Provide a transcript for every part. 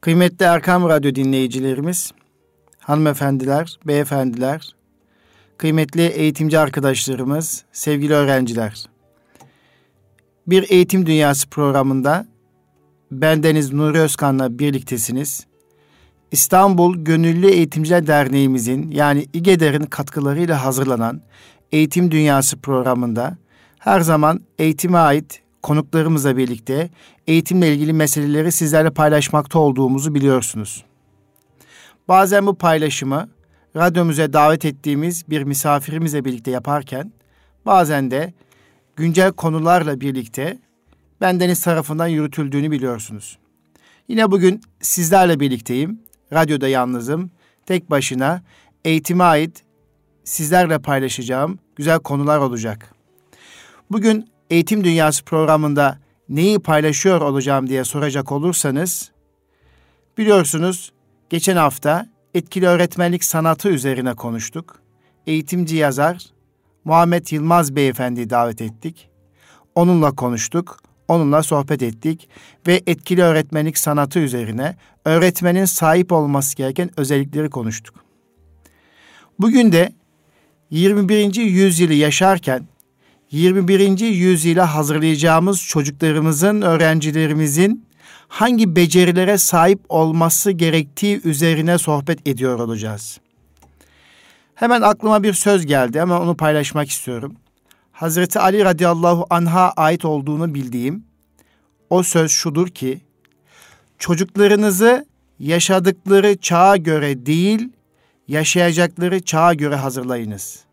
Kıymetli Erkam Radyo dinleyicilerimiz, hanımefendiler, beyefendiler, kıymetli eğitimci arkadaşlarımız, sevgili öğrenciler. Bir Eğitim Dünyası programında bendeniz Nuri Özkan'la birliktesiniz. İstanbul Gönüllü Eğitimciler Derneğimizin yani İGEDER'in katkılarıyla hazırlanan Eğitim Dünyası programında her zaman eğitime ait konuklarımızla birlikte eğitimle ilgili meseleleri sizlerle paylaşmakta olduğumuzu biliyorsunuz. Bazen bu paylaşımı radyomuza davet ettiğimiz bir misafirimizle birlikte yaparken bazen de güncel konularla birlikte bendeniz tarafından yürütüldüğünü biliyorsunuz. Yine bugün sizlerle birlikteyim. Radyoda yalnızım. Tek başına eğitime ait sizlerle paylaşacağım güzel konular olacak. Bugün Eğitim Dünyası programında neyi paylaşıyor olacağım diye soracak olursanız, biliyorsunuz geçen hafta etkili öğretmenlik sanatı üzerine konuştuk. Eğitimci yazar Muhammed Yılmaz Beyefendi'yi davet ettik. Onunla konuştuk, onunla sohbet ettik ve etkili öğretmenlik sanatı üzerine öğretmenin sahip olması gereken özellikleri konuştuk. Bugün de 21. yüzyılı yaşarken 21. yüzyıla hazırlayacağımız çocuklarımızın, öğrencilerimizin hangi becerilere sahip olması gerektiği üzerine sohbet ediyor olacağız. Hemen aklıma bir söz geldi ama onu paylaşmak istiyorum. Hazreti Ali radıyallahu anha ait olduğunu bildiğim o söz şudur ki çocuklarınızı yaşadıkları çağa göre değil yaşayacakları çağa göre hazırlayınız.''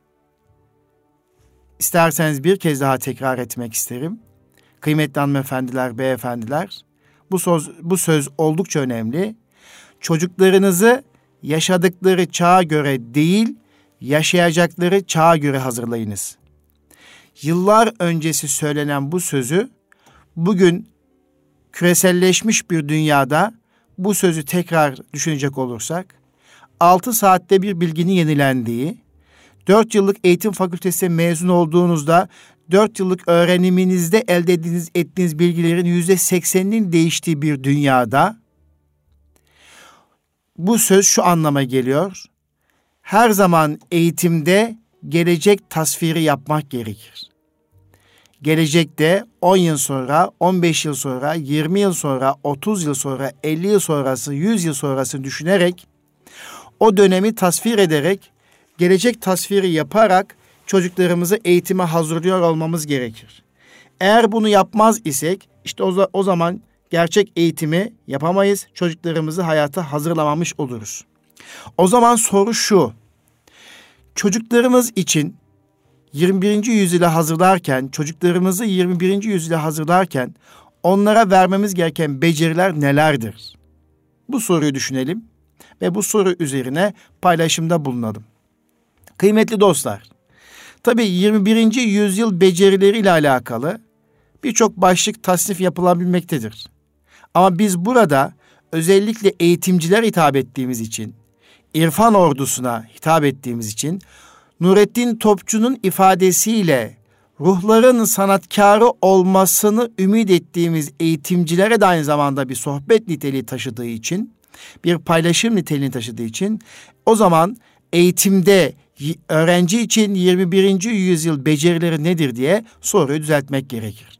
İsterseniz bir kez daha tekrar etmek isterim. Kıymetli hanımefendiler, beyefendiler, bu söz, bu söz oldukça önemli. Çocuklarınızı yaşadıkları çağa göre değil, yaşayacakları çağa göre hazırlayınız. Yıllar öncesi söylenen bu sözü bugün küreselleşmiş bir dünyada bu sözü tekrar düşünecek olursak, altı saatte bir bilginin yenilendiği, Dört yıllık eğitim fakültesi mezun olduğunuzda dört yıllık öğreniminizde elde ettiğiniz, ettiğiniz bilgilerin yüzde sekseninin değiştiği bir dünyada bu söz şu anlama geliyor. Her zaman eğitimde gelecek tasviri yapmak gerekir. Gelecekte 10 yıl sonra, 15 yıl sonra, 20 yıl sonra, 30 yıl sonra, 50 yıl sonrası, 100 yıl sonrasını düşünerek o dönemi tasvir ederek gelecek tasviri yaparak çocuklarımızı eğitime hazırlıyor olmamız gerekir. Eğer bunu yapmaz isek işte o, o zaman gerçek eğitimi yapamayız. Çocuklarımızı hayata hazırlamamış oluruz. O zaman soru şu. Çocuklarımız için 21. yüzyıla hazırlarken, çocuklarımızı 21. yüzyıla hazırlarken onlara vermemiz gereken beceriler nelerdir? Bu soruyu düşünelim ve bu soru üzerine paylaşımda bulunalım. Kıymetli dostlar, tabii 21. yüzyıl becerileriyle alakalı birçok başlık tasnif yapılabilmektedir. Ama biz burada özellikle eğitimciler hitap ettiğimiz için, irfan ordusuna hitap ettiğimiz için Nurettin Topçu'nun ifadesiyle ruhların sanatkarı olmasını ümit ettiğimiz eğitimcilere de aynı zamanda bir sohbet niteliği taşıdığı için, bir paylaşım niteliğini taşıdığı için o zaman eğitimde öğrenci için 21. yüzyıl becerileri nedir diye soruyu düzeltmek gerekir.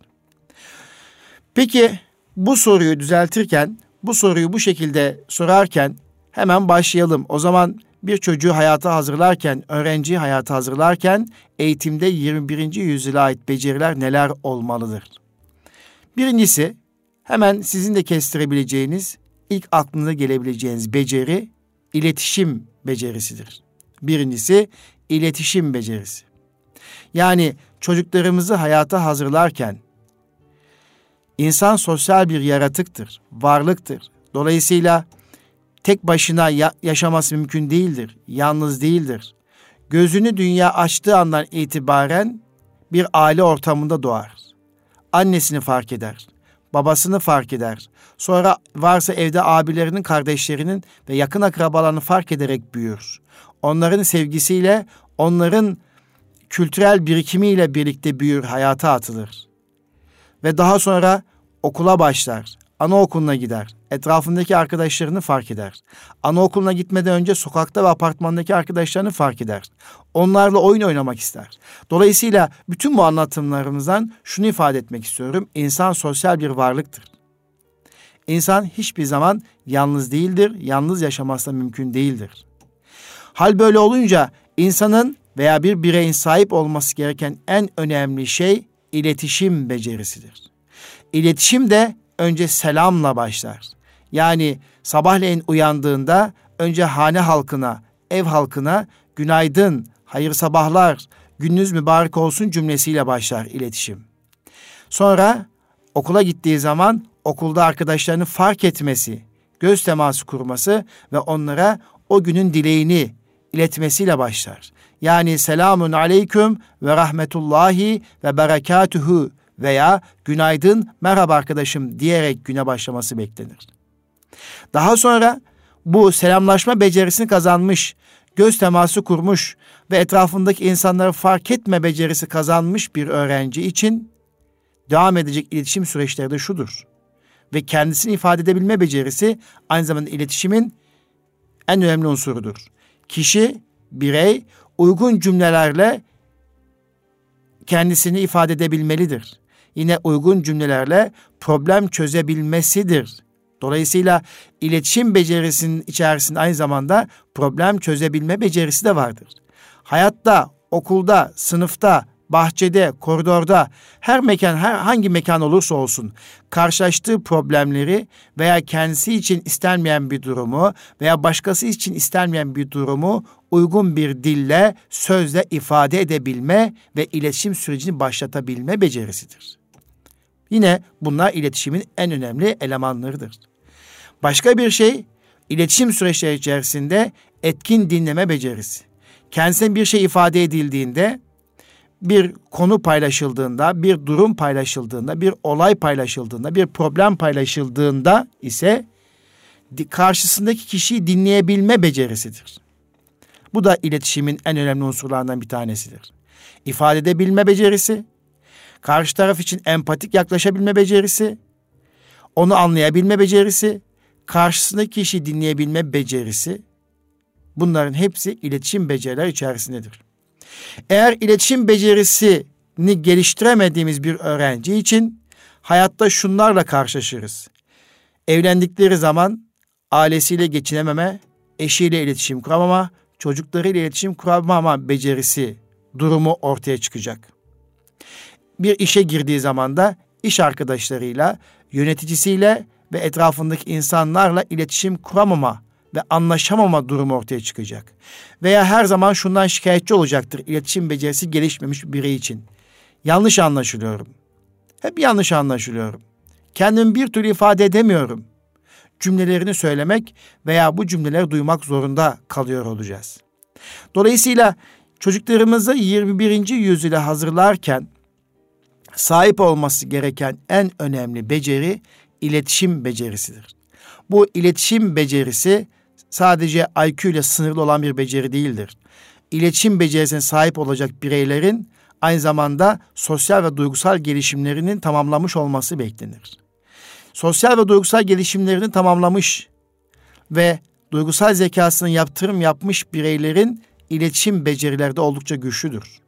Peki bu soruyu düzeltirken, bu soruyu bu şekilde sorarken hemen başlayalım. O zaman bir çocuğu hayata hazırlarken, öğrenci hayata hazırlarken eğitimde 21. yüzyıla ait beceriler neler olmalıdır? Birincisi hemen sizin de kestirebileceğiniz, ilk aklınıza gelebileceğiniz beceri iletişim becerisidir. Birincisi iletişim becerisi. Yani çocuklarımızı hayata hazırlarken insan sosyal bir yaratıktır, varlıktır. Dolayısıyla tek başına ya- yaşaması mümkün değildir, yalnız değildir. Gözünü dünya açtığı andan itibaren bir aile ortamında doğar. Annesini fark eder, babasını fark eder. Sonra varsa evde abilerinin, kardeşlerinin ve yakın akrabalarını fark ederek büyür onların sevgisiyle, onların kültürel birikimiyle birlikte büyür, hayata atılır. Ve daha sonra okula başlar, anaokuluna gider. Etrafındaki arkadaşlarını fark eder. Anaokuluna gitmeden önce sokakta ve apartmandaki arkadaşlarını fark eder. Onlarla oyun oynamak ister. Dolayısıyla bütün bu anlatımlarımızdan şunu ifade etmek istiyorum. İnsan sosyal bir varlıktır. İnsan hiçbir zaman yalnız değildir. Yalnız yaşaması mümkün değildir. Hal böyle olunca insanın veya bir bireyin sahip olması gereken en önemli şey iletişim becerisidir. İletişim de önce selamla başlar. Yani sabahleyin uyandığında önce hane halkına, ev halkına günaydın, hayır sabahlar, gününüz mübarek olsun cümlesiyle başlar iletişim. Sonra okula gittiği zaman okulda arkadaşlarını fark etmesi, göz teması kurması ve onlara o günün dileğini iletmesiyle başlar. Yani selamun aleyküm ve rahmetullahi ve berekatuhu veya günaydın, merhaba arkadaşım diyerek güne başlaması beklenir. Daha sonra bu selamlaşma becerisini kazanmış, göz teması kurmuş ve etrafındaki insanları fark etme becerisi kazanmış bir öğrenci için devam edecek iletişim süreçleri de şudur. Ve kendisini ifade edebilme becerisi aynı zamanda iletişimin en önemli unsurudur. Kişi, birey uygun cümlelerle kendisini ifade edebilmelidir yine uygun cümlelerle problem çözebilmesidir. Dolayısıyla iletişim becerisinin içerisinde aynı zamanda problem çözebilme becerisi de vardır. Hayatta, okulda, sınıfta, bahçede, koridorda, her mekan, her hangi mekan olursa olsun karşılaştığı problemleri veya kendisi için istenmeyen bir durumu veya başkası için istenmeyen bir durumu uygun bir dille, sözle ifade edebilme ve iletişim sürecini başlatabilme becerisidir. Yine bunlar iletişimin en önemli elemanlarıdır. Başka bir şey iletişim süreçleri içerisinde etkin dinleme becerisi. Kendisine bir şey ifade edildiğinde, bir konu paylaşıldığında, bir durum paylaşıldığında, bir olay paylaşıldığında, bir problem paylaşıldığında ise karşısındaki kişiyi dinleyebilme becerisidir. Bu da iletişimin en önemli unsurlarından bir tanesidir. İfade edebilme becerisi, karşı taraf için empatik yaklaşabilme becerisi, onu anlayabilme becerisi, karşısındaki kişiyi dinleyebilme becerisi, bunların hepsi iletişim beceriler içerisindedir. Eğer iletişim becerisini geliştiremediğimiz bir öğrenci için hayatta şunlarla karşılaşırız. Evlendikleri zaman ailesiyle geçinememe, eşiyle iletişim kuramama, çocuklarıyla iletişim kuramama becerisi durumu ortaya çıkacak bir işe girdiği zaman da iş arkadaşlarıyla, yöneticisiyle ve etrafındaki insanlarla iletişim kuramama ve anlaşamama durumu ortaya çıkacak. Veya her zaman şundan şikayetçi olacaktır iletişim becerisi gelişmemiş bir birey için. Yanlış anlaşılıyorum. Hep yanlış anlaşılıyorum. Kendimi bir türlü ifade edemiyorum. Cümlelerini söylemek veya bu cümleleri duymak zorunda kalıyor olacağız. Dolayısıyla çocuklarımızı 21. yüzyıla hazırlarken sahip olması gereken en önemli beceri iletişim becerisidir. Bu iletişim becerisi sadece IQ ile sınırlı olan bir beceri değildir. İletişim becerisine sahip olacak bireylerin aynı zamanda sosyal ve duygusal gelişimlerinin tamamlamış olması beklenir. Sosyal ve duygusal gelişimlerini tamamlamış ve duygusal zekasını yaptırım yapmış bireylerin iletişim becerileri de oldukça güçlüdür.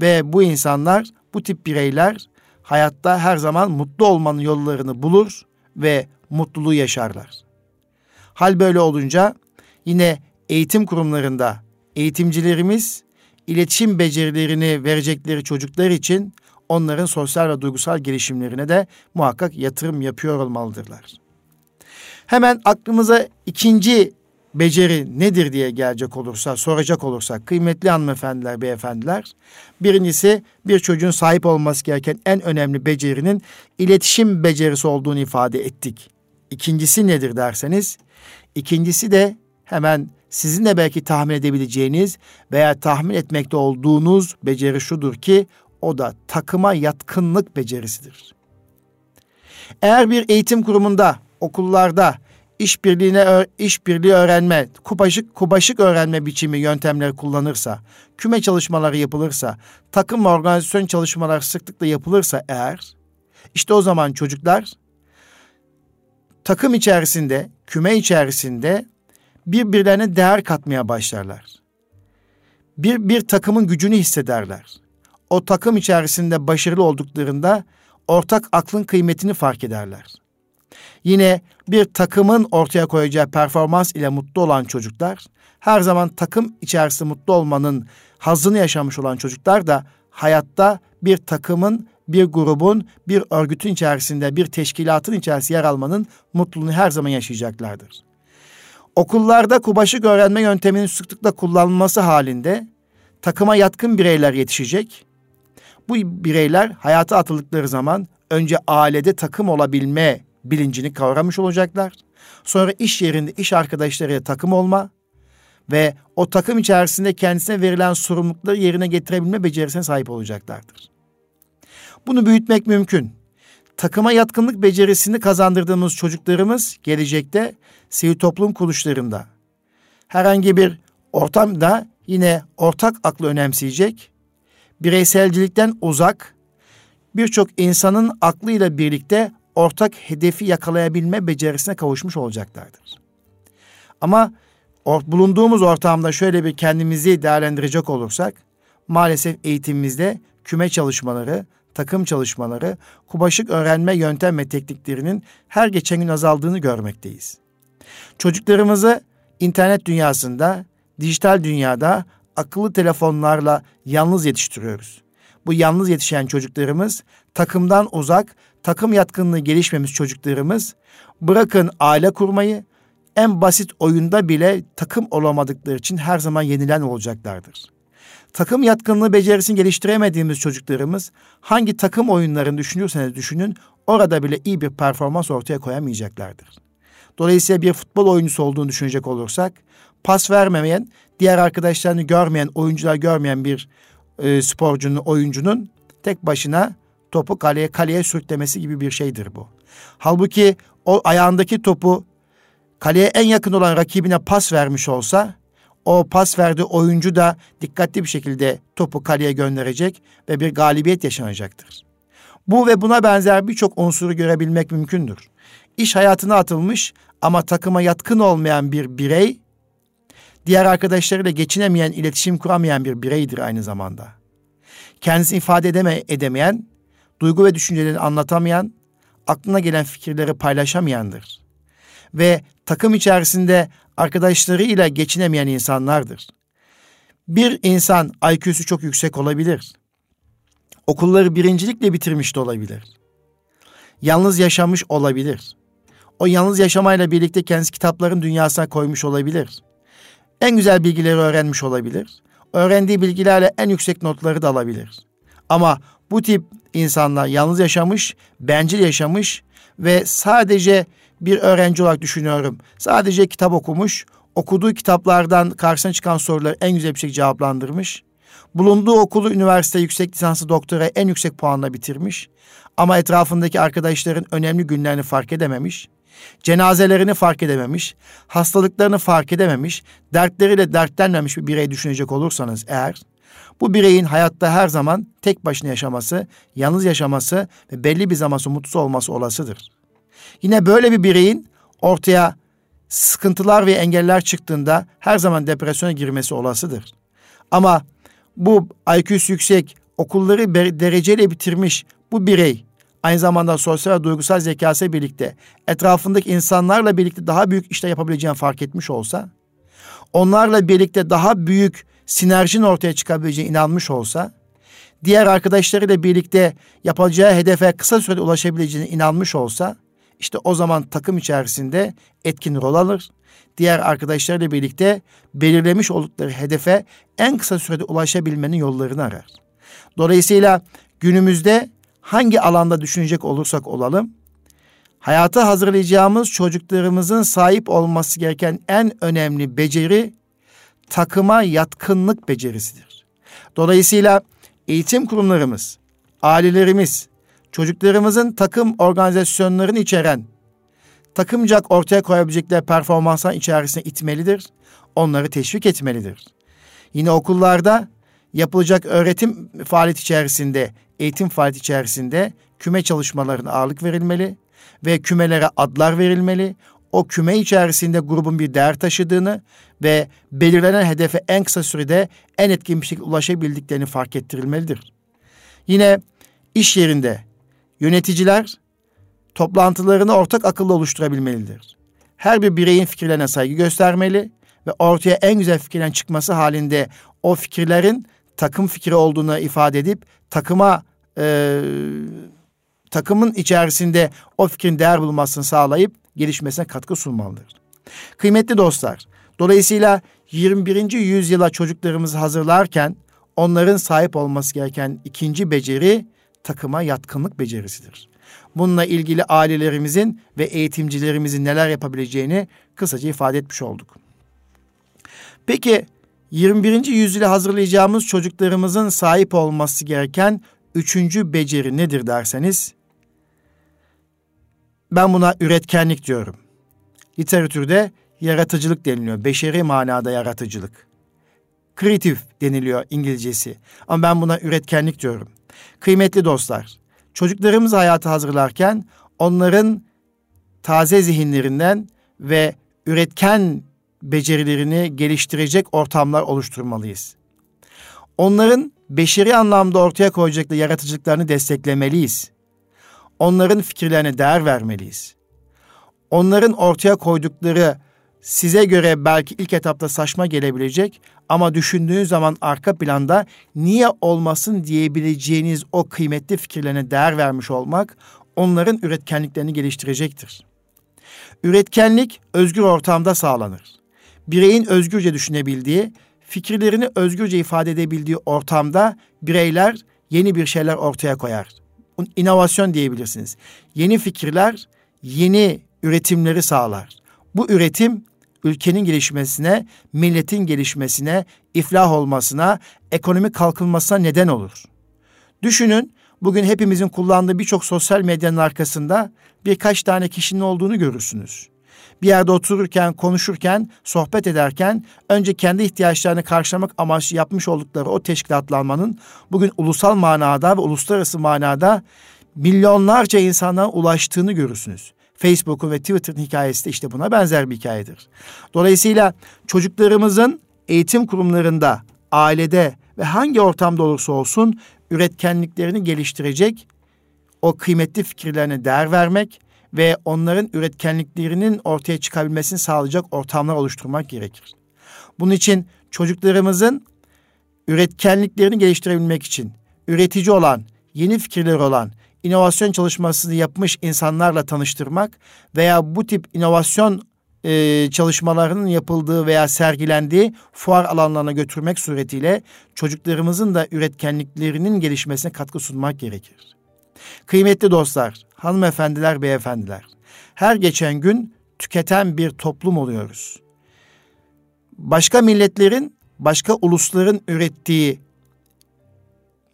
Ve bu insanlar bu tip bireyler hayatta her zaman mutlu olmanın yollarını bulur ve mutluluğu yaşarlar. Hal böyle olunca yine eğitim kurumlarında eğitimcilerimiz iletişim becerilerini verecekleri çocuklar için onların sosyal ve duygusal gelişimlerine de muhakkak yatırım yapıyor olmalıdırlar. Hemen aklımıza ikinci beceri nedir diye gelecek olursa, soracak olursak kıymetli hanımefendiler, beyefendiler. Birincisi bir çocuğun sahip olması gereken en önemli becerinin iletişim becerisi olduğunu ifade ettik. İkincisi nedir derseniz, ikincisi de hemen sizin de belki tahmin edebileceğiniz veya tahmin etmekte olduğunuz beceri şudur ki o da takıma yatkınlık becerisidir. Eğer bir eğitim kurumunda, okullarda işbirliğine işbirliği öğrenme, kubaşık kubaşık öğrenme biçimi yöntemleri kullanırsa, küme çalışmaları yapılırsa, takım organizasyon çalışmaları sıklıkla yapılırsa eğer işte o zaman çocuklar takım içerisinde, küme içerisinde birbirlerine değer katmaya başlarlar. Bir, bir takımın gücünü hissederler. O takım içerisinde başarılı olduklarında ortak aklın kıymetini fark ederler. Yine bir takımın ortaya koyacağı performans ile mutlu olan çocuklar, her zaman takım içerisinde mutlu olmanın hazını yaşamış olan çocuklar da hayatta bir takımın, bir grubun, bir örgütün içerisinde, bir teşkilatın içerisinde yer almanın mutluluğunu her zaman yaşayacaklardır. Okullarda kubaşık öğrenme yönteminin sıklıkla kullanılması halinde takıma yatkın bireyler yetişecek. Bu bireyler hayata atıldıkları zaman önce ailede takım olabilme bilincini kavramış olacaklar. Sonra iş yerinde iş arkadaşlarıyla takım olma ve o takım içerisinde kendisine verilen sorumlulukları yerine getirebilme becerisine sahip olacaklardır. Bunu büyütmek mümkün. Takıma yatkınlık becerisini kazandırdığımız çocuklarımız gelecekte sivil toplum kuruluşlarında herhangi bir ortamda yine ortak aklı önemseyecek, bireyselcilikten uzak, birçok insanın aklıyla birlikte ortak hedefi yakalayabilme becerisine kavuşmuş olacaklardır. Ama bulunduğumuz ortamda şöyle bir kendimizi değerlendirecek olursak, maalesef eğitimimizde küme çalışmaları, takım çalışmaları, kubaşık öğrenme yöntem ve tekniklerinin her geçen gün azaldığını görmekteyiz. Çocuklarımızı internet dünyasında, dijital dünyada akıllı telefonlarla yalnız yetiştiriyoruz. Bu yalnız yetişen çocuklarımız takımdan uzak, takım yatkınlığı gelişmemiş çocuklarımız bırakın aile kurmayı, en basit oyunda bile takım olamadıkları için her zaman yenilen olacaklardır. Takım yatkınlığı becerisini geliştiremediğimiz çocuklarımız hangi takım oyunlarını düşünürseniz düşünün orada bile iyi bir performans ortaya koyamayacaklardır. Dolayısıyla bir futbol oyuncusu olduğunu düşünecek olursak pas vermemeyen, diğer arkadaşlarını görmeyen, oyuncular görmeyen bir e, sporcunun, oyuncunun tek başına topu kaleye kaleye sürüklemesi gibi bir şeydir bu. Halbuki o ayağındaki topu kaleye en yakın olan rakibine pas vermiş olsa o pas verdiği oyuncu da dikkatli bir şekilde topu kaleye gönderecek ve bir galibiyet yaşanacaktır. Bu ve buna benzer birçok unsuru görebilmek mümkündür. İş hayatına atılmış ama takıma yatkın olmayan bir birey, diğer arkadaşlarıyla geçinemeyen, iletişim kuramayan bir bireydir aynı zamanda. Kendisini ifade edeme, edemeyen, duygu ve düşüncelerini anlatamayan, aklına gelen fikirleri paylaşamayandır. Ve takım içerisinde arkadaşlarıyla geçinemeyen insanlardır. Bir insan IQ'su çok yüksek olabilir. Okulları birincilikle bitirmiş de olabilir. Yalnız yaşamış olabilir. O yalnız yaşamayla birlikte kendisi kitapların dünyasına koymuş olabilir. En güzel bilgileri öğrenmiş olabilir. Öğrendiği bilgilerle en yüksek notları da alabilir. Ama bu tip insanlar yalnız yaşamış, bencil yaşamış ve sadece bir öğrenci olarak düşünüyorum. Sadece kitap okumuş, okuduğu kitaplardan karşısına çıkan soruları en güzel bir şekilde cevaplandırmış. Bulunduğu okulu, üniversite, yüksek lisansı, doktora en yüksek puanla bitirmiş. Ama etrafındaki arkadaşların önemli günlerini fark edememiş. Cenazelerini fark edememiş, hastalıklarını fark edememiş, dertleriyle dertlenmemiş bir birey düşünecek olursanız eğer, bu bireyin hayatta her zaman tek başına yaşaması, yalnız yaşaması ve belli bir zaman mutsuz olması olasıdır. Yine böyle bir bireyin ortaya sıkıntılar ve engeller çıktığında her zaman depresyona girmesi olasıdır. Ama bu IQ'su yüksek, okulları dereceyle bitirmiş bu birey aynı zamanda sosyal ve duygusal zekası birlikte etrafındaki insanlarla birlikte daha büyük işler yapabileceğini fark etmiş olsa, onlarla birlikte daha büyük sinerjinin ortaya çıkabileceğine inanmış olsa, diğer arkadaşlarıyla birlikte yapacağı hedefe kısa sürede ulaşabileceğine inanmış olsa, işte o zaman takım içerisinde etkin rol alır. Diğer arkadaşlarıyla birlikte belirlemiş oldukları hedefe en kısa sürede ulaşabilmenin yollarını arar. Dolayısıyla günümüzde hangi alanda düşünecek olursak olalım, hayata hazırlayacağımız çocuklarımızın sahip olması gereken en önemli beceri takıma yatkınlık becerisidir. Dolayısıyla eğitim kurumlarımız, ailelerimiz, çocuklarımızın takım organizasyonlarını içeren, takımcak ortaya koyabilecekleri performanslar içerisine itmelidir. Onları teşvik etmelidir. Yine okullarda yapılacak öğretim faaliyeti içerisinde, eğitim faaliyeti içerisinde küme çalışmalarına ağırlık verilmeli ve kümelere adlar verilmeli. O küme içerisinde grubun bir değer taşıdığını ve belirlenen hedefe en kısa sürede en etkin bir şekilde ulaşabildiklerini fark ettirilmelidir. Yine iş yerinde yöneticiler toplantılarını ortak akıllı oluşturabilmelidir. Her bir bireyin fikirlerine saygı göstermeli ve ortaya en güzel fikirlerin çıkması halinde o fikirlerin takım fikri olduğunu ifade edip takıma e, takımın içerisinde o fikrin değer bulmasını sağlayıp gelişmesine katkı sunmalıdır. Kıymetli dostlar, dolayısıyla 21. yüzyıla çocuklarımızı hazırlarken onların sahip olması gereken ikinci beceri takıma yatkınlık becerisidir. Bununla ilgili ailelerimizin ve eğitimcilerimizin neler yapabileceğini kısaca ifade etmiş olduk. Peki 21. yüzyıla hazırlayacağımız çocuklarımızın sahip olması gereken üçüncü beceri nedir derseniz ben buna üretkenlik diyorum. Literatürde yaratıcılık deniliyor. Beşeri manada yaratıcılık. Kreatif deniliyor İngilizcesi. Ama ben buna üretkenlik diyorum. Kıymetli dostlar, çocuklarımızı hayata hazırlarken onların taze zihinlerinden ve üretken becerilerini geliştirecek ortamlar oluşturmalıyız. Onların beşeri anlamda ortaya koyacakları yaratıcılıklarını desteklemeliyiz. Onların fikirlerine değer vermeliyiz. Onların ortaya koydukları size göre belki ilk etapta saçma gelebilecek ama düşündüğünüz zaman arka planda niye olmasın diyebileceğiniz o kıymetli fikirlerine değer vermiş olmak onların üretkenliklerini geliştirecektir. Üretkenlik özgür ortamda sağlanır. Bireyin özgürce düşünebildiği, fikirlerini özgürce ifade edebildiği ortamda bireyler yeni bir şeyler ortaya koyar. İnovasyon diyebilirsiniz. Yeni fikirler, yeni üretimleri sağlar. Bu üretim ülkenin gelişmesine, milletin gelişmesine, iflah olmasına, ekonomik kalkınmasına neden olur. Düşünün, bugün hepimizin kullandığı birçok sosyal medyanın arkasında birkaç tane kişinin olduğunu görürsünüz. Bir yerde otururken, konuşurken, sohbet ederken önce kendi ihtiyaçlarını karşılamak amaçlı yapmış oldukları o teşkilatlanmanın bugün ulusal manada ve uluslararası manada milyonlarca insana ulaştığını görürsünüz. Facebook'un ve Twitter'ın hikayesi de işte buna benzer bir hikayedir. Dolayısıyla çocuklarımızın eğitim kurumlarında, ailede ve hangi ortamda olursa olsun üretkenliklerini geliştirecek, o kıymetli fikirlerine değer vermek ve onların üretkenliklerinin ortaya çıkabilmesini sağlayacak ortamlar oluşturmak gerekir. Bunun için çocuklarımızın üretkenliklerini geliştirebilmek için üretici olan, yeni fikirleri olan, inovasyon çalışmasını yapmış insanlarla tanıştırmak veya bu tip inovasyon e, çalışmalarının yapıldığı veya sergilendiği fuar alanlarına götürmek suretiyle çocuklarımızın da üretkenliklerinin gelişmesine katkı sunmak gerekir. Kıymetli dostlar, hanımefendiler, beyefendiler, her geçen gün tüketen bir toplum oluyoruz. Başka milletlerin, başka ulusların ürettiği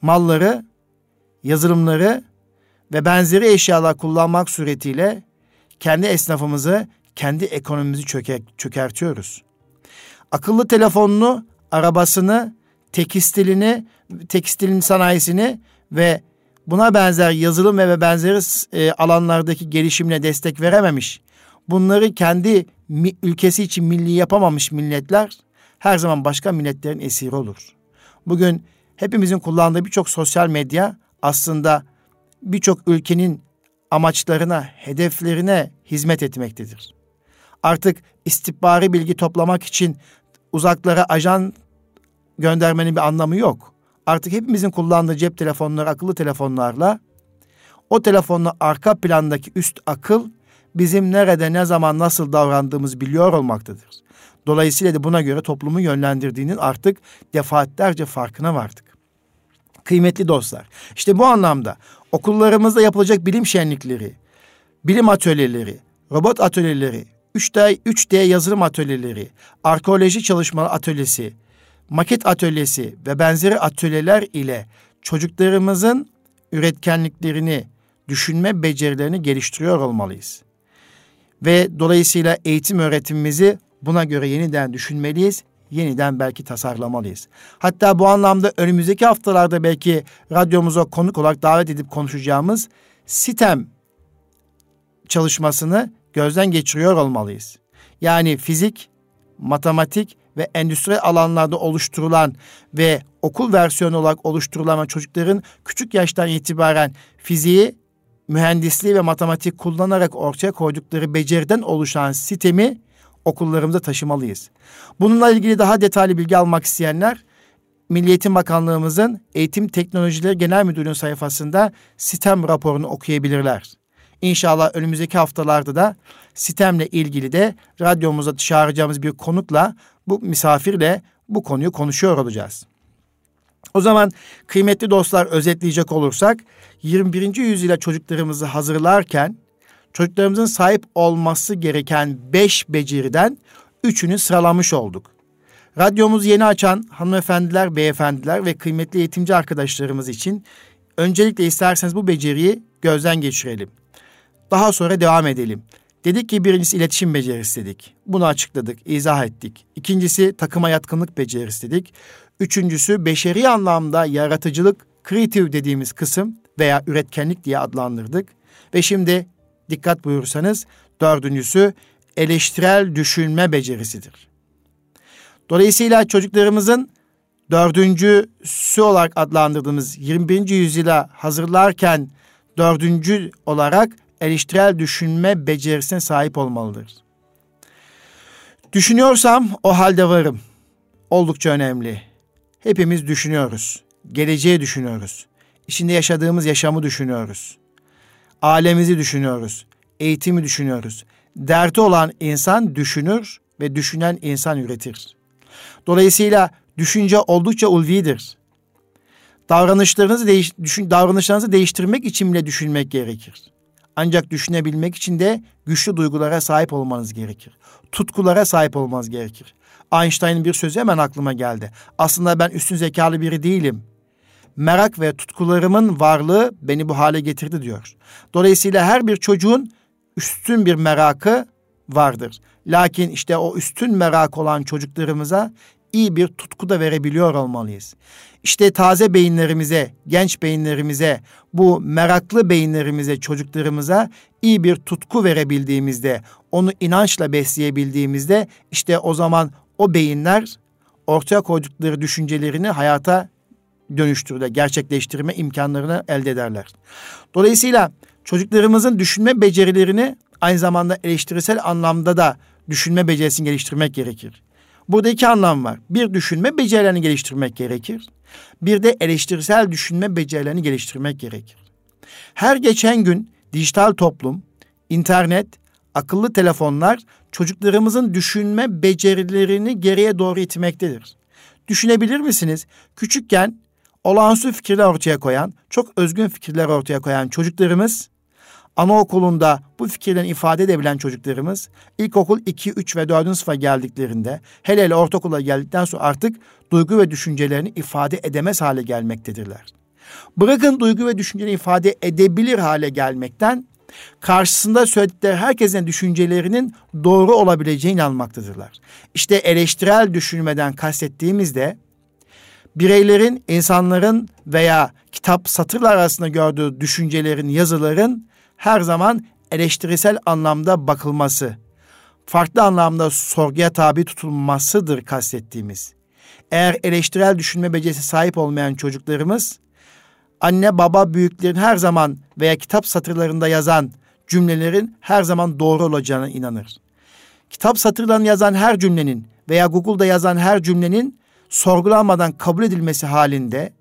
malları, yazılımları ve benzeri eşyalar kullanmak suretiyle kendi esnafımızı, kendi ekonomimizi çöker, çökertiyoruz. Akıllı telefonunu, arabasını, tekstilini, tekstilin sanayisini ve buna benzer yazılım ve benzeri e, alanlardaki gelişimine destek verememiş, bunları kendi ülkesi için milli yapamamış milletler her zaman başka milletlerin esiri olur. Bugün hepimizin kullandığı birçok sosyal medya aslında birçok ülkenin amaçlarına, hedeflerine hizmet etmektedir. Artık istihbari bilgi toplamak için uzaklara ajan göndermenin bir anlamı yok. Artık hepimizin kullandığı cep telefonları, akıllı telefonlarla o telefonla arka plandaki üst akıl bizim nerede, ne zaman, nasıl davrandığımız biliyor olmaktadır. Dolayısıyla da buna göre toplumu yönlendirdiğinin artık defaatlerce farkına vardık. Kıymetli dostlar, işte bu anlamda okullarımızda yapılacak bilim şenlikleri, bilim atölyeleri, robot atölyeleri, 3D, 3D yazılım atölyeleri, arkeoloji çalışma atölyesi, maket atölyesi ve benzeri atölyeler ile çocuklarımızın üretkenliklerini, düşünme becerilerini geliştiriyor olmalıyız. Ve dolayısıyla eğitim öğretimimizi buna göre yeniden düşünmeliyiz, yeniden belki tasarlamalıyız. Hatta bu anlamda önümüzdeki haftalarda belki radyomuza konuk olarak davet edip konuşacağımız sitem çalışmasını gözden geçiriyor olmalıyız. Yani fizik, matematik ve endüstri alanlarda oluşturulan ve okul versiyonu olarak oluşturulan çocukların küçük yaştan itibaren fiziği, mühendisliği ve matematik kullanarak ortaya koydukları beceriden oluşan sistemi okullarımıza taşımalıyız. Bununla ilgili daha detaylı bilgi almak isteyenler Milli Eğitim Bakanlığımızın Eğitim Teknolojileri Genel Müdürlüğü'nün sayfasında sistem raporunu okuyabilirler. İnşallah önümüzdeki haftalarda da sistemle ilgili de radyomuza çağıracağımız bir konukla bu misafirle bu konuyu konuşuyor olacağız. O zaman kıymetli dostlar özetleyecek olursak 21. yüzyıla çocuklarımızı hazırlarken çocuklarımızın sahip olması gereken beş beceriden üçünü sıralamış olduk. Radyomuzu yeni açan hanımefendiler, beyefendiler ve kıymetli eğitimci arkadaşlarımız için öncelikle isterseniz bu beceriyi gözden geçirelim. Daha sonra devam edelim. Dedik ki birincisi iletişim becerisi dedik. Bunu açıkladık, izah ettik. İkincisi takıma yatkınlık becerisi dedik. Üçüncüsü beşeri anlamda yaratıcılık, kreatif dediğimiz kısım veya üretkenlik diye adlandırdık. Ve şimdi dikkat buyursanız dördüncüsü eleştirel düşünme becerisidir. Dolayısıyla çocuklarımızın dördüncüsü olarak adlandırdığımız 21. yüzyıla hazırlarken dördüncü olarak eleştirel düşünme becerisine sahip olmalıdır. Düşünüyorsam o halde varım. Oldukça önemli. Hepimiz düşünüyoruz. Geleceği düşünüyoruz. İçinde yaşadığımız yaşamı düşünüyoruz. Alemizi düşünüyoruz. Eğitimi düşünüyoruz. Derti olan insan düşünür ve düşünen insan üretir. Dolayısıyla düşünce oldukça ulvidir. Davranışlarınızı değiş, düşün, davranışlarınızı değiştirmek için bile düşünmek gerekir. Ancak düşünebilmek için de güçlü duygulara sahip olmanız gerekir. Tutkulara sahip olmanız gerekir. Einstein'ın bir sözü hemen aklıma geldi. Aslında ben üstün zekalı biri değilim. Merak ve tutkularımın varlığı beni bu hale getirdi diyor. Dolayısıyla her bir çocuğun üstün bir merakı vardır. Lakin işte o üstün merak olan çocuklarımıza iyi bir tutku da verebiliyor olmalıyız. İşte taze beyinlerimize, genç beyinlerimize, bu meraklı beyinlerimize, çocuklarımıza iyi bir tutku verebildiğimizde, onu inançla besleyebildiğimizde işte o zaman o beyinler ortaya koydukları düşüncelerini hayata dönüştürürler, gerçekleştirme imkanlarını elde ederler. Dolayısıyla çocuklarımızın düşünme becerilerini aynı zamanda eleştirisel anlamda da düşünme becerisini geliştirmek gerekir. Burada iki anlam var. Bir düşünme becerilerini geliştirmek gerekir. Bir de eleştirisel düşünme becerilerini geliştirmek gerekir. Her geçen gün dijital toplum, internet, akıllı telefonlar çocuklarımızın düşünme becerilerini geriye doğru itmektedir. Düşünebilir misiniz? Küçükken olağanüstü fikirler ortaya koyan, çok özgün fikirler ortaya koyan çocuklarımız anaokulunda bu fikirlerini ifade edebilen çocuklarımız ilkokul 2, 3 ve 4. sınıfa geldiklerinde hele hele ortaokula geldikten sonra artık duygu ve düşüncelerini ifade edemez hale gelmektedirler. Bırakın duygu ve düşüncelerini ifade edebilir hale gelmekten karşısında söyledikleri herkesin düşüncelerinin doğru olabileceğine inanmaktadırlar. İşte eleştirel düşünmeden kastettiğimizde bireylerin, insanların veya kitap satırlar arasında gördüğü düşüncelerin, yazıların her zaman eleştirisel anlamda bakılması, farklı anlamda sorguya tabi tutulmasıdır kastettiğimiz. Eğer eleştirel düşünme becerisi sahip olmayan çocuklarımız, anne baba büyüklerin her zaman veya kitap satırlarında yazan cümlelerin her zaman doğru olacağına inanır. Kitap satırlarını yazan her cümlenin veya Google'da yazan her cümlenin sorgulanmadan kabul edilmesi halinde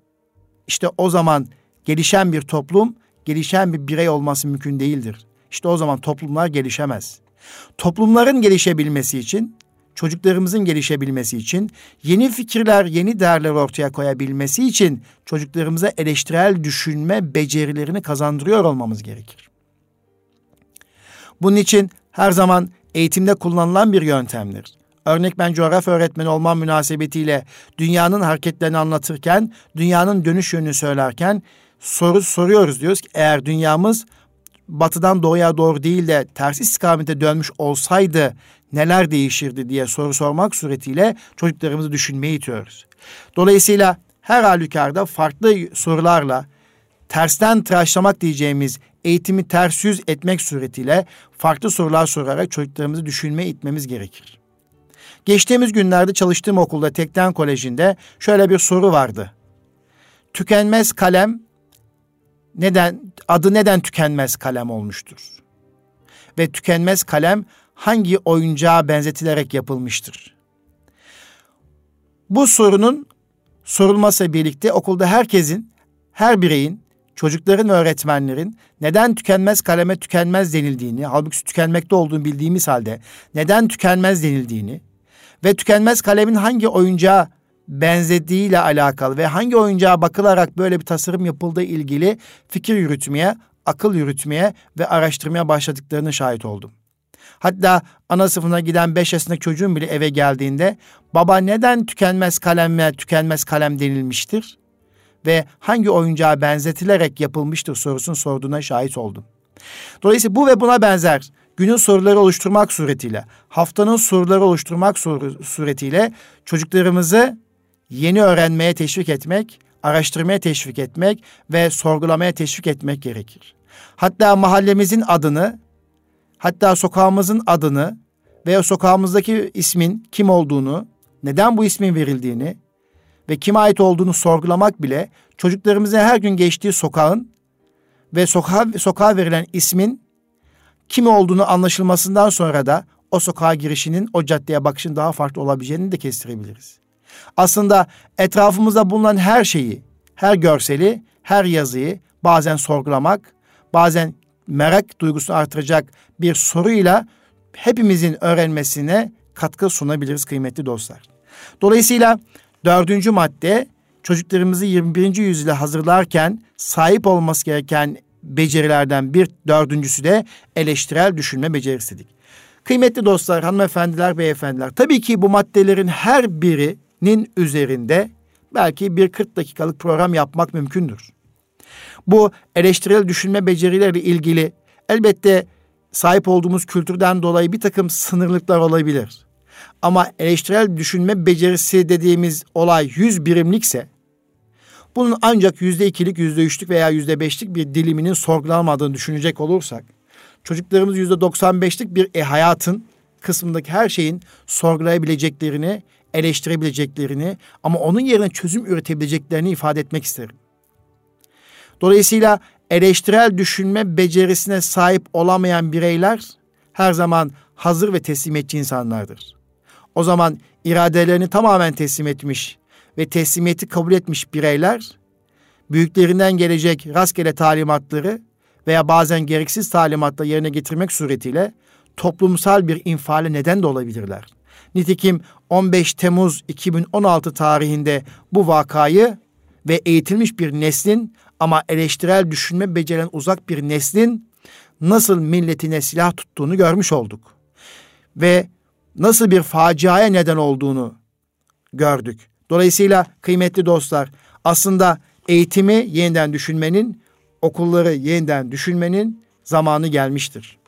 işte o zaman gelişen bir toplum gelişen bir birey olması mümkün değildir. İşte o zaman toplumlar gelişemez. Toplumların gelişebilmesi için, çocuklarımızın gelişebilmesi için, yeni fikirler, yeni değerler ortaya koyabilmesi için çocuklarımıza eleştirel düşünme becerilerini kazandırıyor olmamız gerekir. Bunun için her zaman eğitimde kullanılan bir yöntemdir. Örnek ben coğrafya öğretmeni olmam münasebetiyle dünyanın hareketlerini anlatırken, dünyanın dönüş yönünü söylerken soru soruyoruz diyoruz ki eğer dünyamız batıdan doğuya doğru değil de ters istikamete dönmüş olsaydı neler değişirdi diye soru sormak suretiyle çocuklarımızı düşünmeyi itiyoruz. Dolayısıyla her halükarda farklı sorularla tersten tıraşlamak diyeceğimiz eğitimi ters yüz etmek suretiyle farklı sorular sorarak çocuklarımızı düşünmeye itmemiz gerekir. Geçtiğimiz günlerde çalıştığım okulda Tekten Koleji'nde şöyle bir soru vardı. Tükenmez kalem neden adı neden tükenmez kalem olmuştur? Ve tükenmez kalem hangi oyuncağa benzetilerek yapılmıştır? Bu sorunun sorulması birlikte okulda herkesin, her bireyin, çocukların ve öğretmenlerin neden tükenmez kaleme tükenmez denildiğini, halbuki tükenmekte olduğunu bildiğimiz halde neden tükenmez denildiğini ve tükenmez kalemin hangi oyuncağa benzediğiyle alakalı ve hangi oyuncağa bakılarak böyle bir tasarım yapıldığı ilgili fikir yürütmeye, akıl yürütmeye ve araştırmaya başladıklarını şahit oldum. Hatta ana sınıfına giden beş yaşındaki çocuğun bile eve geldiğinde baba neden tükenmez kalem ve tükenmez kalem denilmiştir? Ve hangi oyuncağa benzetilerek yapılmıştır sorusunu sorduğuna şahit oldum. Dolayısıyla bu ve buna benzer günün soruları oluşturmak suretiyle, haftanın soruları oluşturmak suretiyle çocuklarımızı yeni öğrenmeye teşvik etmek, araştırmaya teşvik etmek ve sorgulamaya teşvik etmek gerekir. Hatta mahallemizin adını, hatta sokağımızın adını veya sokağımızdaki ismin kim olduğunu, neden bu ismin verildiğini ve kime ait olduğunu sorgulamak bile çocuklarımıza her gün geçtiği sokağın ve sokağa, sokağa verilen ismin kimi olduğunu anlaşılmasından sonra da o sokağa girişinin, o caddeye bakışın daha farklı olabileceğini de kestirebiliriz. Aslında etrafımızda bulunan her şeyi, her görseli, her yazıyı bazen sorgulamak, bazen merak duygusunu artıracak bir soruyla hepimizin öğrenmesine katkı sunabiliriz kıymetli dostlar. Dolayısıyla dördüncü madde çocuklarımızı 21. yüzyıla hazırlarken sahip olması gereken becerilerden bir dördüncüsü de eleştirel düşünme becerisi. Kıymetli dostlar, hanımefendiler, beyefendiler, tabii ki bu maddelerin her birinin üzerinde belki bir 40 dakikalık program yapmak mümkündür. Bu eleştirel düşünme becerileriyle ilgili elbette sahip olduğumuz kültürden dolayı bir takım sınırlıklar olabilir. Ama eleştirel düşünme becerisi dediğimiz olay yüz birimlikse bunun ancak yüzde ikilik, yüzde üçlük veya yüzde beşlik bir diliminin sorgulanmadığını düşünecek olursak, çocuklarımız yüzde doksan beşlik bir e, hayatın kısmındaki her şeyin sorgulayabileceklerini, eleştirebileceklerini ama onun yerine çözüm üretebileceklerini ifade etmek isterim. Dolayısıyla eleştirel düşünme becerisine sahip olamayan bireyler her zaman hazır ve teslimetçi insanlardır. O zaman iradelerini tamamen teslim etmiş ve teslimiyeti kabul etmiş bireyler büyüklerinden gelecek rastgele talimatları veya bazen gereksiz talimatla yerine getirmek suretiyle toplumsal bir infiale neden de olabilirler. Nitekim 15 Temmuz 2016 tarihinde bu vakayı ve eğitilmiş bir neslin ama eleştirel düşünme beceren uzak bir neslin nasıl milletine silah tuttuğunu görmüş olduk. Ve nasıl bir faciaya neden olduğunu gördük. Dolayısıyla kıymetli dostlar aslında eğitimi yeniden düşünmenin, okulları yeniden düşünmenin zamanı gelmiştir.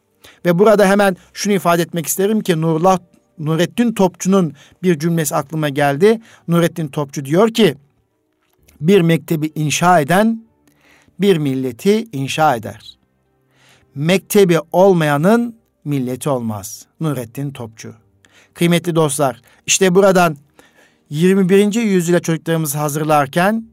Ve burada hemen şunu ifade etmek isterim ki Nurullah Nurettin Topçu'nun bir cümlesi aklıma geldi. Nurettin Topçu diyor ki bir mektebi inşa eden bir milleti inşa eder. Mektebi olmayanın milleti olmaz. Nurettin Topçu. Kıymetli dostlar, işte buradan 21. yüzyıla çocuklarımızı hazırlarken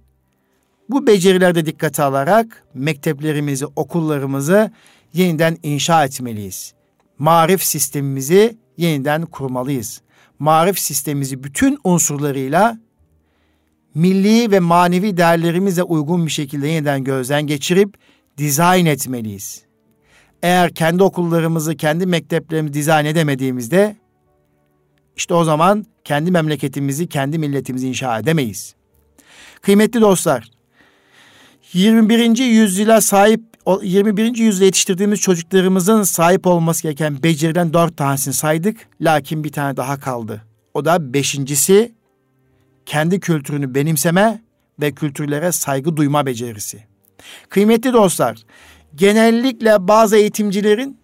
bu becerilerde dikkate alarak mekteplerimizi, okullarımızı yeniden inşa etmeliyiz. Marif sistemimizi yeniden kurmalıyız. Marif sistemimizi bütün unsurlarıyla milli ve manevi değerlerimize uygun bir şekilde yeniden gözden geçirip dizayn etmeliyiz. Eğer kendi okullarımızı, kendi mekteplerimizi dizayn edemediğimizde işte o zaman kendi memleketimizi, kendi milletimizi inşa edemeyiz. Kıymetli dostlar, 21. yüzyıla sahip 21. yüzyılda yetiştirdiğimiz çocuklarımızın sahip olması gereken becerilen dört tanesini saydık. Lakin bir tane daha kaldı. O da beşincisi kendi kültürünü benimseme ve kültürlere saygı duyma becerisi. Kıymetli dostlar, genellikle bazı eğitimcilerin,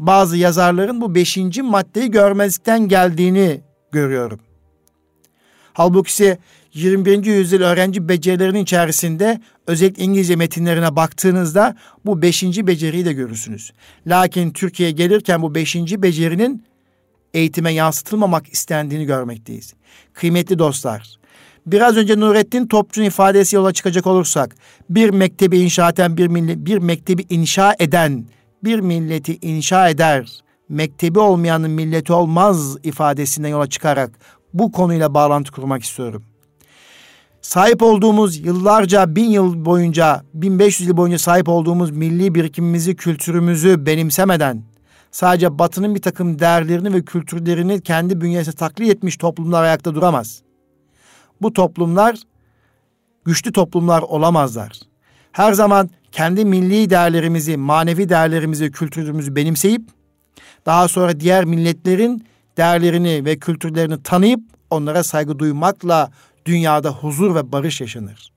bazı yazarların bu beşinci maddeyi görmezlikten geldiğini görüyorum. Halbuki 21. yüzyıl öğrenci becerilerinin içerisinde özellikle İngilizce metinlerine baktığınızda bu beşinci beceriyi de görürsünüz. Lakin Türkiye'ye gelirken bu beşinci becerinin eğitime yansıtılmamak istendiğini görmekteyiz. Kıymetli dostlar, biraz önce Nurettin Topçu'nun ifadesi yola çıkacak olursak, bir mektebi inşa eden, bir, millet, bir mektebi inşa eden, bir milleti inşa eder, mektebi olmayanın milleti olmaz ifadesinden yola çıkarak bu konuyla bağlantı kurmak istiyorum. Sahip olduğumuz yıllarca, bin yıl boyunca, 1500 yıl boyunca sahip olduğumuz milli birikimimizi, kültürümüzü benimsemeden, sadece batının bir takım değerlerini ve kültürlerini kendi bünyesine taklit etmiş toplumlar ayakta duramaz. Bu toplumlar güçlü toplumlar olamazlar. Her zaman kendi milli değerlerimizi, manevi değerlerimizi, kültürümüzü benimseyip daha sonra diğer milletlerin değerlerini ve kültürlerini tanıyıp onlara saygı duymakla dünyada huzur ve barış yaşanır.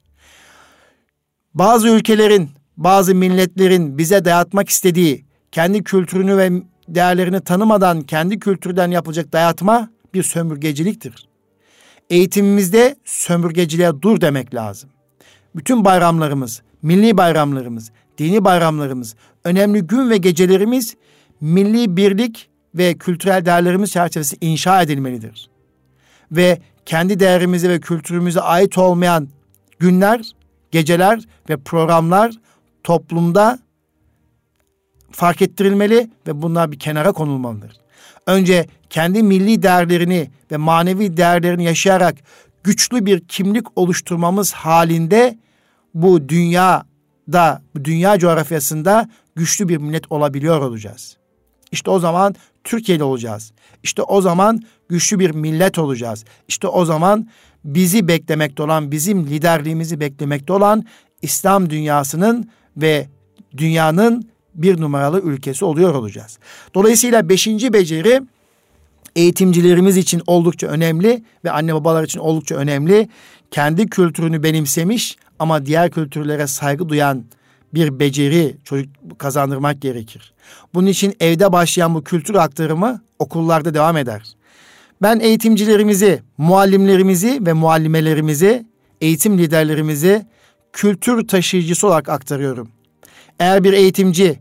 Bazı ülkelerin, bazı milletlerin bize dayatmak istediği kendi kültürünü ve değerlerini tanımadan kendi kültürden yapılacak dayatma bir sömürgeciliktir. Eğitimimizde sömürgeciliğe dur demek lazım. Bütün bayramlarımız, milli bayramlarımız, dini bayramlarımız, önemli gün ve gecelerimiz milli birlik ve kültürel değerlerimiz çerçevesi inşa edilmelidir. Ve kendi değerimize ve kültürümüze ait olmayan günler, geceler ve programlar toplumda fark ettirilmeli ve bunlar bir kenara konulmalıdır. Önce kendi milli değerlerini ve manevi değerlerini yaşayarak güçlü bir kimlik oluşturmamız halinde bu dünyada, bu dünya coğrafyasında güçlü bir millet olabiliyor olacağız. İşte o zaman Türkiye'li olacağız. İşte o zaman güçlü bir millet olacağız. İşte o zaman bizi beklemekte olan, bizim liderliğimizi beklemekte olan İslam dünyasının ve dünyanın bir numaralı ülkesi oluyor olacağız. Dolayısıyla beşinci beceri eğitimcilerimiz için oldukça önemli ve anne babalar için oldukça önemli. Kendi kültürünü benimsemiş ama diğer kültürlere saygı duyan bir beceri çocuk kazandırmak gerekir. Bunun için evde başlayan bu kültür aktarımı okullarda devam eder. Ben eğitimcilerimizi, muallimlerimizi ve muallimelerimizi, eğitim liderlerimizi kültür taşıyıcısı olarak aktarıyorum. Eğer bir eğitimci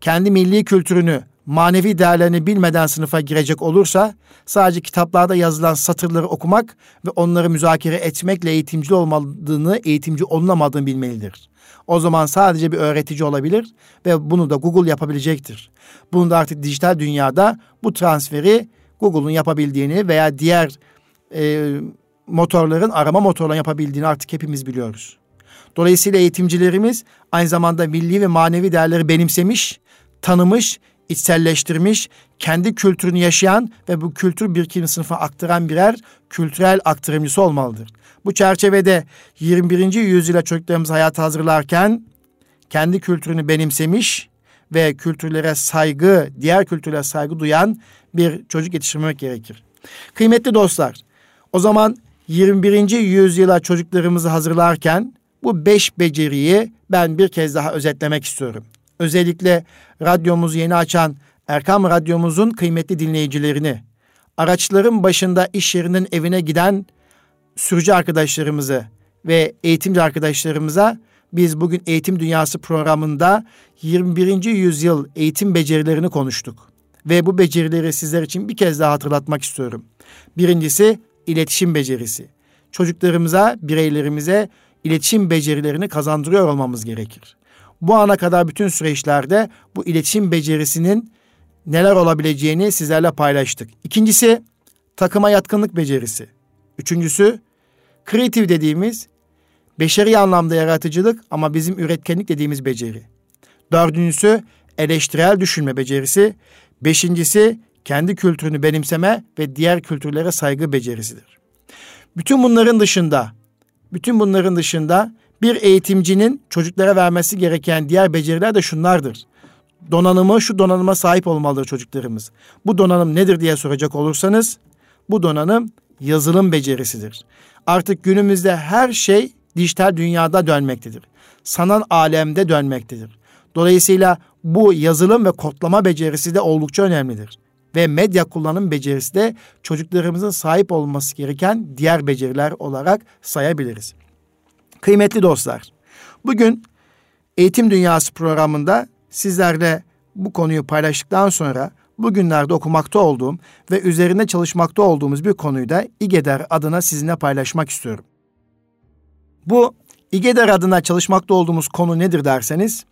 kendi milli kültürünü, manevi değerlerini bilmeden sınıfa girecek olursa sadece kitaplarda yazılan satırları okumak ve onları müzakere etmekle eğitimci olmadığını, eğitimci olunamadığını bilmelidir. O zaman sadece bir öğretici olabilir ve bunu da Google yapabilecektir. Bunu da artık dijital dünyada bu transferi Google'un yapabildiğini veya diğer e, motorların arama motorlarının yapabildiğini artık hepimiz biliyoruz. Dolayısıyla eğitimcilerimiz aynı zamanda milli ve manevi değerleri benimsemiş, tanımış, içselleştirmiş, kendi kültürünü yaşayan ve bu kültür birikimi sınıfa aktaran birer kültürel aktarımcısı olmalıdır. Bu çerçevede 21. yüzyıla çocuklarımızı hayata hazırlarken kendi kültürünü benimsemiş ve kültürlere saygı, diğer kültürlere saygı duyan bir çocuk yetiştirmek gerekir. Kıymetli dostlar, o zaman 21. yüzyıla çocuklarımızı hazırlarken bu beş beceriyi ben bir kez daha özetlemek istiyorum. Özellikle radyomuzu yeni açan Erkam Radyomuzun kıymetli dinleyicilerini, araçların başında iş yerinin evine giden sürücü arkadaşlarımızı ve eğitimci arkadaşlarımıza biz bugün Eğitim Dünyası programında 21. yüzyıl eğitim becerilerini konuştuk. Ve bu becerileri sizler için bir kez daha hatırlatmak istiyorum. Birincisi iletişim becerisi. Çocuklarımıza, bireylerimize iletişim becerilerini kazandırıyor olmamız gerekir. Bu ana kadar bütün süreçlerde bu iletişim becerisinin neler olabileceğini sizlerle paylaştık. İkincisi takıma yatkınlık becerisi. Üçüncüsü kreatif dediğimiz beşeri anlamda yaratıcılık ama bizim üretkenlik dediğimiz beceri. Dördüncüsü eleştirel düşünme becerisi. Beşincisi kendi kültürünü benimseme ve diğer kültürlere saygı becerisidir. Bütün bunların dışında, bütün bunların dışında bir eğitimcinin çocuklara vermesi gereken diğer beceriler de şunlardır. Donanımı, şu donanıma sahip olmalıdır çocuklarımız. Bu donanım nedir diye soracak olursanız, bu donanım yazılım becerisidir. Artık günümüzde her şey dijital dünyada dönmektedir. Sanal alemde dönmektedir. Dolayısıyla bu yazılım ve kodlama becerisi de oldukça önemlidir. ve medya kullanım becerisi de çocuklarımızın sahip olması gereken diğer beceriler olarak sayabiliriz. Kıymetli dostlar, bugün Eğitim Dünyası programında sizlerle bu konuyu paylaştıktan sonra bugünlerde okumakta olduğum ve üzerinde çalışmakta olduğumuz bir konuyu da İGEDER adına sizinle paylaşmak istiyorum. Bu İGEDER adına çalışmakta olduğumuz konu nedir derseniz,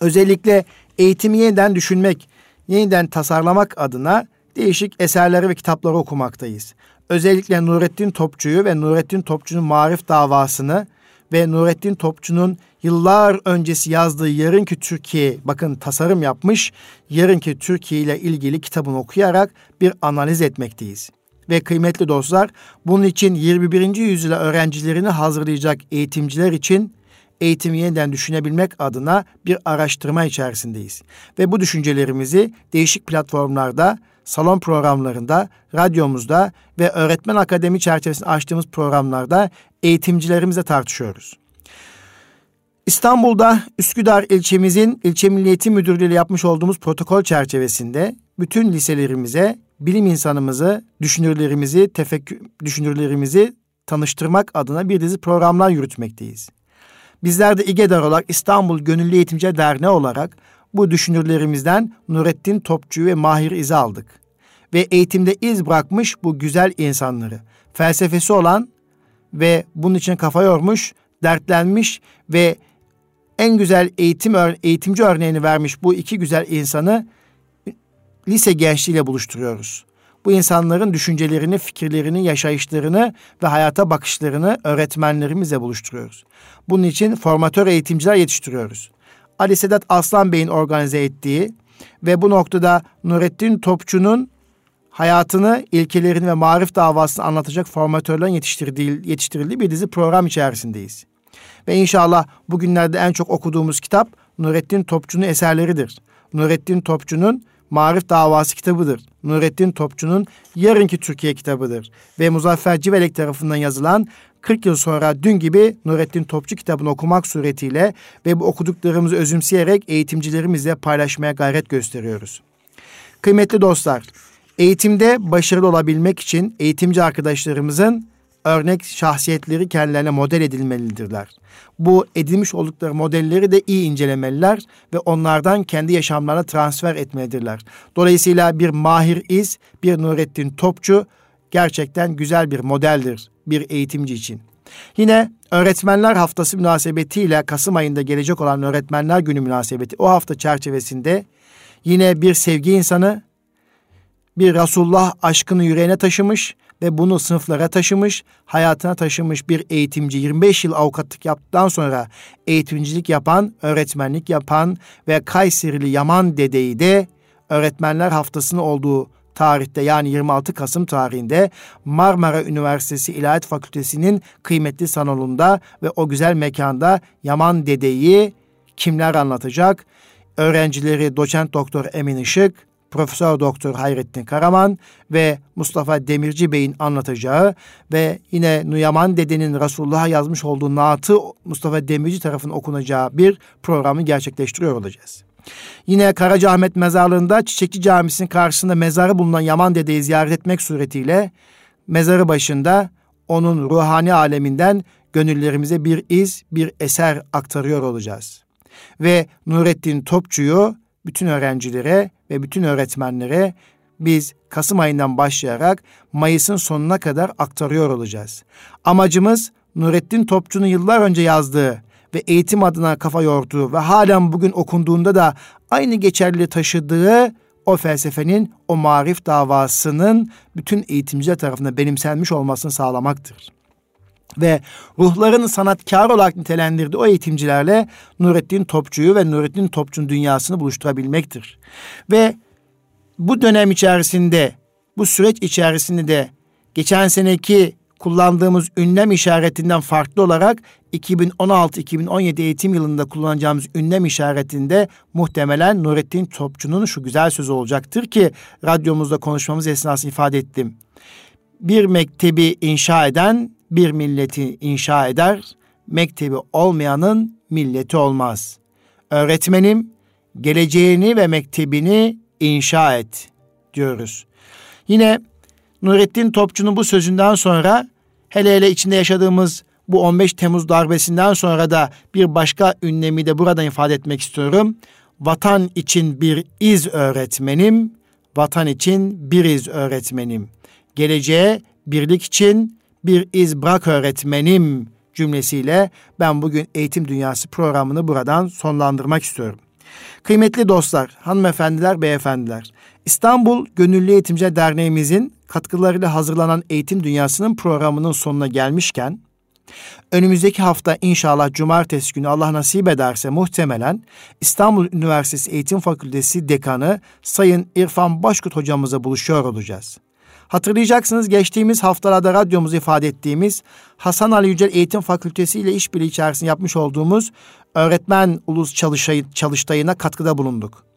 özellikle eğitimi yeniden düşünmek, yeniden tasarlamak adına değişik eserleri ve kitapları okumaktayız. Özellikle Nurettin Topçu'yu ve Nurettin Topçu'nun marif davasını ve Nurettin Topçu'nun yıllar öncesi yazdığı Yarınki Türkiye, bakın tasarım yapmış, Yarınki Türkiye ile ilgili kitabını okuyarak bir analiz etmekteyiz. Ve kıymetli dostlar, bunun için 21. yüzyıla öğrencilerini hazırlayacak eğitimciler için eğitimi yeniden düşünebilmek adına bir araştırma içerisindeyiz. Ve bu düşüncelerimizi değişik platformlarda, salon programlarında, radyomuzda ve öğretmen akademi çerçevesinde açtığımız programlarda eğitimcilerimizle tartışıyoruz. İstanbul'da Üsküdar ilçemizin ilçe Milliyeti Müdürlüğü ile yapmış olduğumuz protokol çerçevesinde bütün liselerimize bilim insanımızı, düşünürlerimizi, tefekkür düşünürlerimizi tanıştırmak adına bir dizi programlar yürütmekteyiz. Bizler de İGEDER olarak İstanbul Gönüllü Eğitimci Derneği olarak bu düşünürlerimizden Nurettin Topçu ve Mahir İz'i aldık. Ve eğitimde iz bırakmış bu güzel insanları, felsefesi olan ve bunun için kafa yormuş, dertlenmiş ve en güzel eğitim eğitimci örneğini vermiş bu iki güzel insanı lise gençliğiyle buluşturuyoruz. Bu insanların düşüncelerini, fikirlerini, yaşayışlarını ve hayata bakışlarını öğretmenlerimizle buluşturuyoruz. Bunun için formatör eğitimciler yetiştiriyoruz. Ali Sedat Aslan Bey'in organize ettiği ve bu noktada Nurettin Topçu'nun hayatını, ilkelerini ve marif davasını anlatacak formatörlerin yetiştirdiği, yetiştirildiği bir dizi program içerisindeyiz. Ve inşallah bugünlerde en çok okuduğumuz kitap Nurettin Topçu'nun eserleridir. Nurettin Topçu'nun Marif Davası kitabıdır. Nurettin Topçu'nun Yarınki Türkiye kitabıdır. Ve Muzaffer Civelek tarafından yazılan 40 yıl sonra dün gibi Nurettin Topçu kitabını okumak suretiyle ve bu okuduklarımızı özümseyerek eğitimcilerimizle paylaşmaya gayret gösteriyoruz. Kıymetli dostlar, eğitimde başarılı olabilmek için eğitimci arkadaşlarımızın örnek şahsiyetleri kendilerine model edilmelidirler. Bu edilmiş oldukları modelleri de iyi incelemeliler ve onlardan kendi yaşamlarına transfer etmelidirler. Dolayısıyla bir Mahir İz, bir Nurettin Topçu gerçekten güzel bir modeldir bir eğitimci için. Yine Öğretmenler Haftası münasebetiyle Kasım ayında gelecek olan Öğretmenler Günü münasebeti o hafta çerçevesinde yine bir sevgi insanı, bir Resulullah aşkını yüreğine taşımış ve bunu sınıflara taşımış, hayatına taşımış bir eğitimci 25 yıl avukatlık yaptıktan sonra eğitimcilik yapan, öğretmenlik yapan ve Kayserili Yaman dedeyi de öğretmenler haftasının olduğu tarihte yani 26 Kasım tarihinde Marmara Üniversitesi İlahiyat Fakültesi'nin kıymetli salonunda ve o güzel mekanda Yaman Dede'yi kimler anlatacak? Öğrencileri doçent doktor Emin Işık, Profesör Doktor Hayrettin Karaman ve Mustafa Demirci Bey'in anlatacağı ve yine Nuyaman Dede'nin Resulullah'a yazmış olduğu naatı Mustafa Demirci tarafından okunacağı bir programı gerçekleştiriyor olacağız. Yine Karacaahmet Mezarlığı'nda Çiçekçi Camisi'nin karşısında mezarı bulunan Yaman Dede'yi ziyaret etmek suretiyle mezarı başında onun ruhani aleminden gönüllerimize bir iz, bir eser aktarıyor olacağız. Ve Nurettin Topçu'yu bütün öğrencilere ve bütün öğretmenlere biz Kasım ayından başlayarak Mayıs'ın sonuna kadar aktarıyor olacağız. Amacımız Nurettin Topçu'nun yıllar önce yazdığı ve eğitim adına kafa yorduğu ve halen bugün okunduğunda da aynı geçerliliği taşıdığı o felsefenin, o marif davasının bütün eğitimciler tarafından benimsenmiş olmasını sağlamaktır. Ve ruhlarını sanatkar olarak nitelendirdiği o eğitimcilerle Nurettin Topçu'yu ve Nurettin Topçu'nun dünyasını buluşturabilmektir. Ve bu dönem içerisinde, bu süreç içerisinde de geçen seneki kullandığımız ünlem işaretinden farklı olarak 2016-2017 eğitim yılında kullanacağımız ünlem işaretinde muhtemelen Nurettin Topçu'nun şu güzel sözü olacaktır ki radyomuzda konuşmamız esnasında ifade ettim. Bir mektebi inşa eden bir milleti inşa eder, mektebi olmayanın milleti olmaz. Öğretmenim geleceğini ve mektebini inşa et. diyoruz. Yine Nurettin Topçu'nun bu sözünden sonra hele hele içinde yaşadığımız bu 15 Temmuz darbesinden sonra da bir başka ünlemi de buradan ifade etmek istiyorum. Vatan için bir iz öğretmenim, vatan için bir iz öğretmenim. Geleceğe birlik için bir iz bırak öğretmenim cümlesiyle ben bugün Eğitim Dünyası programını buradan sonlandırmak istiyorum. Kıymetli dostlar, hanımefendiler, beyefendiler, İstanbul Gönüllü Eğitimci Derneğimizin katkılarıyla hazırlanan Eğitim Dünyası'nın programının sonuna gelmişken, önümüzdeki hafta inşallah cumartesi günü Allah nasip ederse muhtemelen İstanbul Üniversitesi Eğitim Fakültesi Dekanı Sayın İrfan Başkut hocamıza buluşuyor olacağız. Hatırlayacaksınız geçtiğimiz haftalarda radyomuz ifade ettiğimiz Hasan Ali Yücel Eğitim Fakültesi ile işbirliği içerisinde yapmış olduğumuz öğretmen ulus çalıştayına katkıda bulunduk.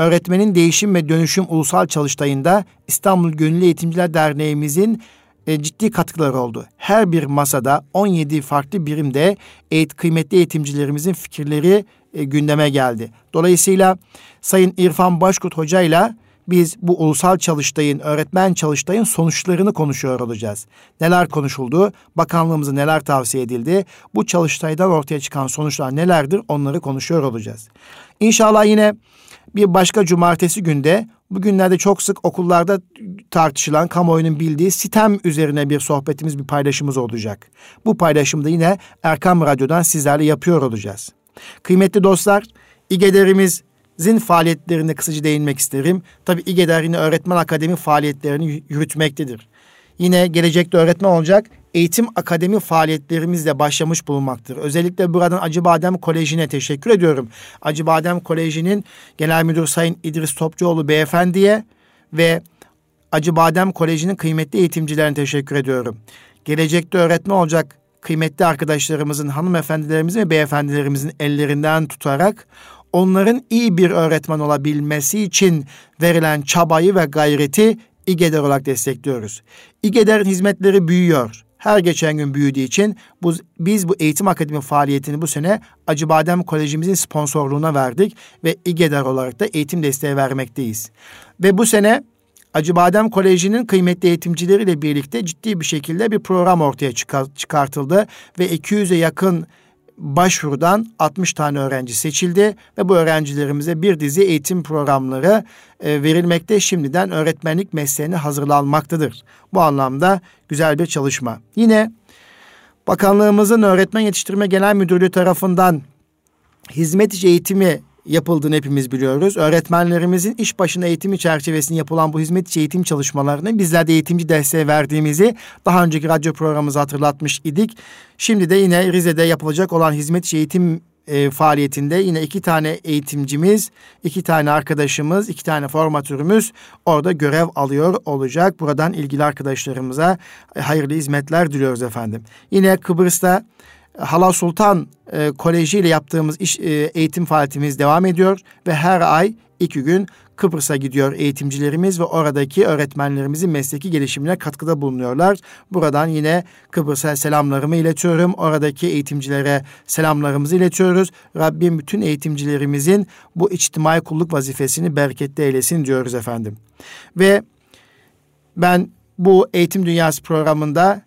Öğretmenin Değişim ve Dönüşüm Ulusal Çalıştayı'nda İstanbul Gönüllü Eğitimciler Derneğimizin e, ciddi katkıları oldu. Her bir masada 17 farklı birimde eğit, kıymetli eğitimcilerimizin fikirleri e, gündeme geldi. Dolayısıyla Sayın İrfan Başkurt Hoca ile biz bu ulusal çalıştayın, öğretmen çalıştayın sonuçlarını konuşuyor olacağız. Neler konuşuldu, bakanlığımıza neler tavsiye edildi, bu çalıştaydan ortaya çıkan sonuçlar nelerdir onları konuşuyor olacağız. İnşallah yine bir başka cumartesi günde bugünlerde çok sık okullarda tartışılan kamuoyunun bildiği sitem üzerine bir sohbetimiz, bir paylaşımız olacak. Bu paylaşımda yine Erkam Radyo'dan sizlerle yapıyor olacağız. Kıymetli dostlar, İGEDER'imiz zin faaliyetlerine kısaca değinmek isterim. Tabii İGEDER yine öğretmen akademi faaliyetlerini yürütmektedir. Yine gelecekte öğretmen olacak eğitim akademi faaliyetlerimizle başlamış bulunmaktır. Özellikle buradan Acıbadem Koleji'ne teşekkür ediyorum. Acıbadem Koleji'nin Genel Müdür Sayın İdris Topçuoğlu Beyefendi'ye ve Acıbadem Koleji'nin kıymetli eğitimcilerine teşekkür ediyorum. Gelecekte öğretmen olacak kıymetli arkadaşlarımızın, hanımefendilerimizin ve beyefendilerimizin ellerinden tutarak onların iyi bir öğretmen olabilmesi için verilen çabayı ve gayreti İGEDER olarak destekliyoruz. İGEDER'in hizmetleri büyüyor. Her geçen gün büyüdüğü için bu, biz bu eğitim akademi faaliyetini bu sene Acıbadem Kolejimizin sponsorluğuna verdik ve İGEDER olarak da eğitim desteği vermekteyiz. Ve bu sene Acıbadem Koleji'nin kıymetli eğitimcileriyle birlikte ciddi bir şekilde bir program ortaya çıkartıldı ve 200'e yakın başvurudan 60 tane öğrenci seçildi ve bu öğrencilerimize bir dizi eğitim programları e, verilmekte şimdiden öğretmenlik mesleğine hazırlanmaktadır. Bu anlamda güzel bir çalışma. Yine bakanlığımızın öğretmen yetiştirme genel müdürlüğü tarafından hizmet içi eğitimi yapıldığını hepimiz biliyoruz. Öğretmenlerimizin iş başına eğitimi çerçevesinde yapılan bu hizmet içi eğitim çalışmalarını bizler de eğitimci desteği verdiğimizi daha önceki radyo programımızda hatırlatmış idik. Şimdi de yine Rize'de yapılacak olan hizmet içi eğitim e, faaliyetinde yine iki tane eğitimcimiz, iki tane arkadaşımız, iki tane formatörümüz orada görev alıyor olacak. Buradan ilgili arkadaşlarımıza hayırlı hizmetler diliyoruz efendim. Yine Kıbrıs'ta Hala Sultan e, Koleji ile yaptığımız iş, e, eğitim faaliyetimiz devam ediyor ve her ay iki gün Kıbrıs'a gidiyor eğitimcilerimiz ve oradaki öğretmenlerimizin mesleki gelişimine katkıda bulunuyorlar. Buradan yine Kıbrıs'a selamlarımı iletiyorum. Oradaki eğitimcilere selamlarımızı iletiyoruz. Rabbim bütün eğitimcilerimizin bu içtimai kulluk vazifesini bereketli eylesin diyoruz efendim. Ve ben bu Eğitim Dünyası programında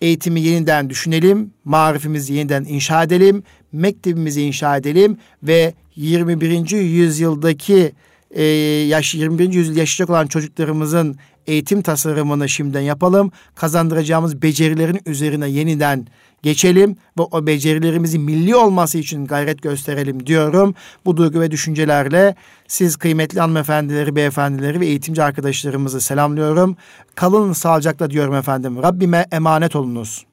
eğitimi yeniden düşünelim, marifimizi yeniden inşa edelim, mektebimizi inşa edelim ve 21. yüzyıldaki e, yaş 21. yüzyıl yaşayacak olan çocuklarımızın eğitim tasarımını şimdiden yapalım. Kazandıracağımız becerilerin üzerine yeniden geçelim ve o becerilerimizin milli olması için gayret gösterelim diyorum. Bu duygu ve düşüncelerle siz kıymetli hanımefendileri, beyefendileri ve eğitimci arkadaşlarımızı selamlıyorum. Kalın sağlıcakla diyorum efendim. Rabbime emanet olunuz.